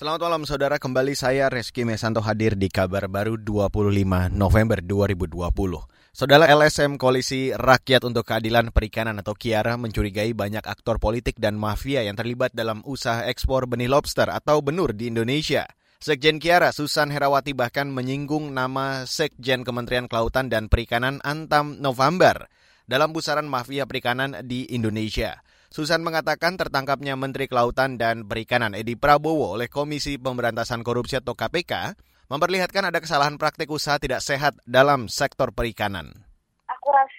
Selamat malam saudara, kembali saya Reski Mesanto hadir di kabar baru 25 November 2020. Saudara LSM Koalisi Rakyat untuk Keadilan Perikanan atau Kiara mencurigai banyak aktor politik dan mafia yang terlibat dalam usaha ekspor benih lobster atau benur di Indonesia. Sekjen Kiara, Susan Herawati bahkan menyinggung nama Sekjen Kementerian Kelautan dan Perikanan Antam November dalam pusaran mafia perikanan di Indonesia. Susan mengatakan tertangkapnya Menteri Kelautan dan Perikanan Edi Prabowo oleh Komisi Pemberantasan Korupsi atau KPK memperlihatkan ada kesalahan praktik usaha tidak sehat dalam sektor perikanan.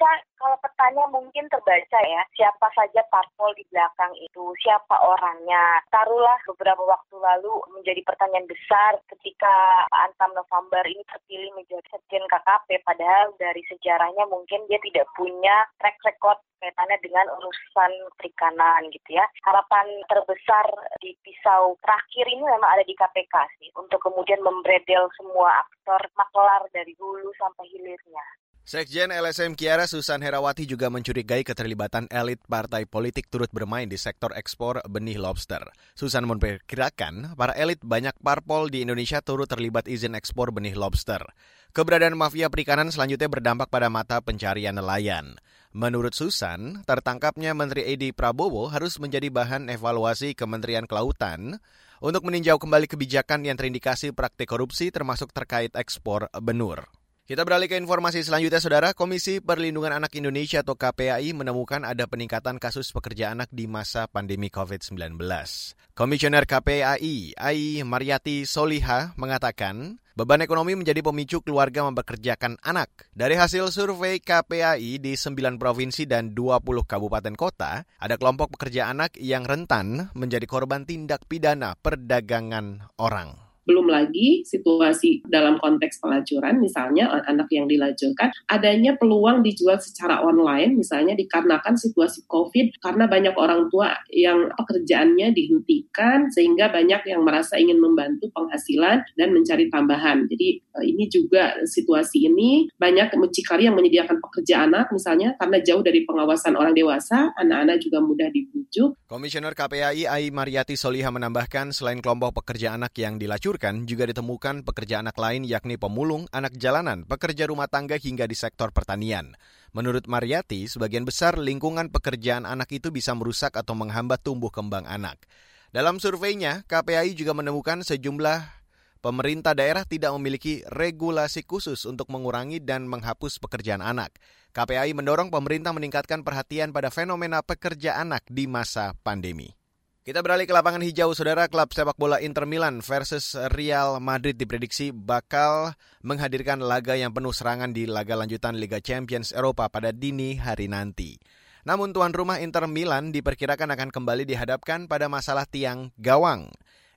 Rasa kalau petanya mungkin terbaca ya, siapa saja parpol di belakang itu, siapa orangnya. Taruhlah beberapa waktu lalu menjadi pertanyaan besar ketika Antam November ini terpilih menjadi sekjen KKP, padahal dari sejarahnya mungkin dia tidak punya track record kaitannya dengan urusan perikanan gitu ya. Harapan terbesar di pisau terakhir ini memang ada di KPK sih, untuk kemudian membredel semua aktor maklar dari hulu sampai hilirnya. Sekjen LSM Kiara Susan Herawati juga mencurigai keterlibatan elit partai politik turut bermain di sektor ekspor benih lobster. Susan memperkirakan para elit banyak parpol di Indonesia turut terlibat izin ekspor benih lobster. Keberadaan mafia perikanan selanjutnya berdampak pada mata pencarian nelayan. Menurut Susan, tertangkapnya Menteri Edi Prabowo harus menjadi bahan evaluasi Kementerian Kelautan untuk meninjau kembali kebijakan yang terindikasi praktik korupsi termasuk terkait ekspor benur. Kita beralih ke informasi selanjutnya, Saudara. Komisi Perlindungan Anak Indonesia atau KPAI menemukan ada peningkatan kasus pekerja anak di masa pandemi COVID-19. Komisioner KPAI, Ai Mariati Soliha, mengatakan beban ekonomi menjadi pemicu keluarga mempekerjakan anak. Dari hasil survei KPAI di 9 provinsi dan 20 kabupaten kota, ada kelompok pekerja anak yang rentan menjadi korban tindak pidana perdagangan orang. Belum lagi situasi dalam konteks pelacuran, misalnya anak yang dilacurkan, adanya peluang dijual secara online, misalnya dikarenakan situasi COVID, karena banyak orang tua yang pekerjaannya dihentikan, sehingga banyak yang merasa ingin membantu penghasilan dan mencari tambahan. Jadi eh, ini juga situasi ini banyak mucikari yang menyediakan pekerja anak, misalnya karena jauh dari pengawasan orang dewasa, anak-anak juga mudah dibujuk. Komisioner KPAI Ai Mariati Soliha menambahkan, selain kelompok pekerja anak yang dilacurkan, dihancurkan, juga ditemukan pekerja anak lain yakni pemulung, anak jalanan, pekerja rumah tangga hingga di sektor pertanian. Menurut Mariati, sebagian besar lingkungan pekerjaan anak itu bisa merusak atau menghambat tumbuh kembang anak. Dalam surveinya, KPAI juga menemukan sejumlah pemerintah daerah tidak memiliki regulasi khusus untuk mengurangi dan menghapus pekerjaan anak. KPAI mendorong pemerintah meningkatkan perhatian pada fenomena pekerja anak di masa pandemi. Kita beralih ke lapangan hijau, saudara klub sepak bola Inter Milan versus Real Madrid diprediksi bakal menghadirkan laga yang penuh serangan di laga lanjutan Liga Champions Eropa pada dini hari nanti. Namun tuan rumah Inter Milan diperkirakan akan kembali dihadapkan pada masalah tiang gawang.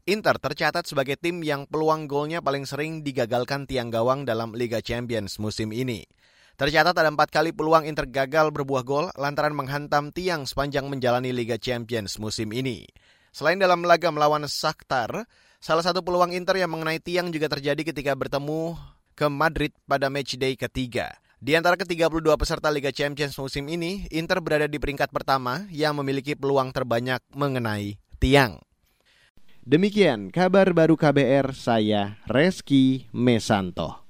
Inter tercatat sebagai tim yang peluang golnya paling sering digagalkan tiang gawang dalam Liga Champions musim ini. Tercatat ada empat kali peluang Inter gagal berbuah gol lantaran menghantam tiang sepanjang menjalani Liga Champions musim ini. Selain dalam laga melawan Shakhtar, salah satu peluang Inter yang mengenai tiang juga terjadi ketika bertemu ke Madrid pada matchday ketiga. Di antara ke-32 peserta Liga Champions musim ini, Inter berada di peringkat pertama yang memiliki peluang terbanyak mengenai tiang. Demikian kabar baru KBR, saya Reski Mesanto.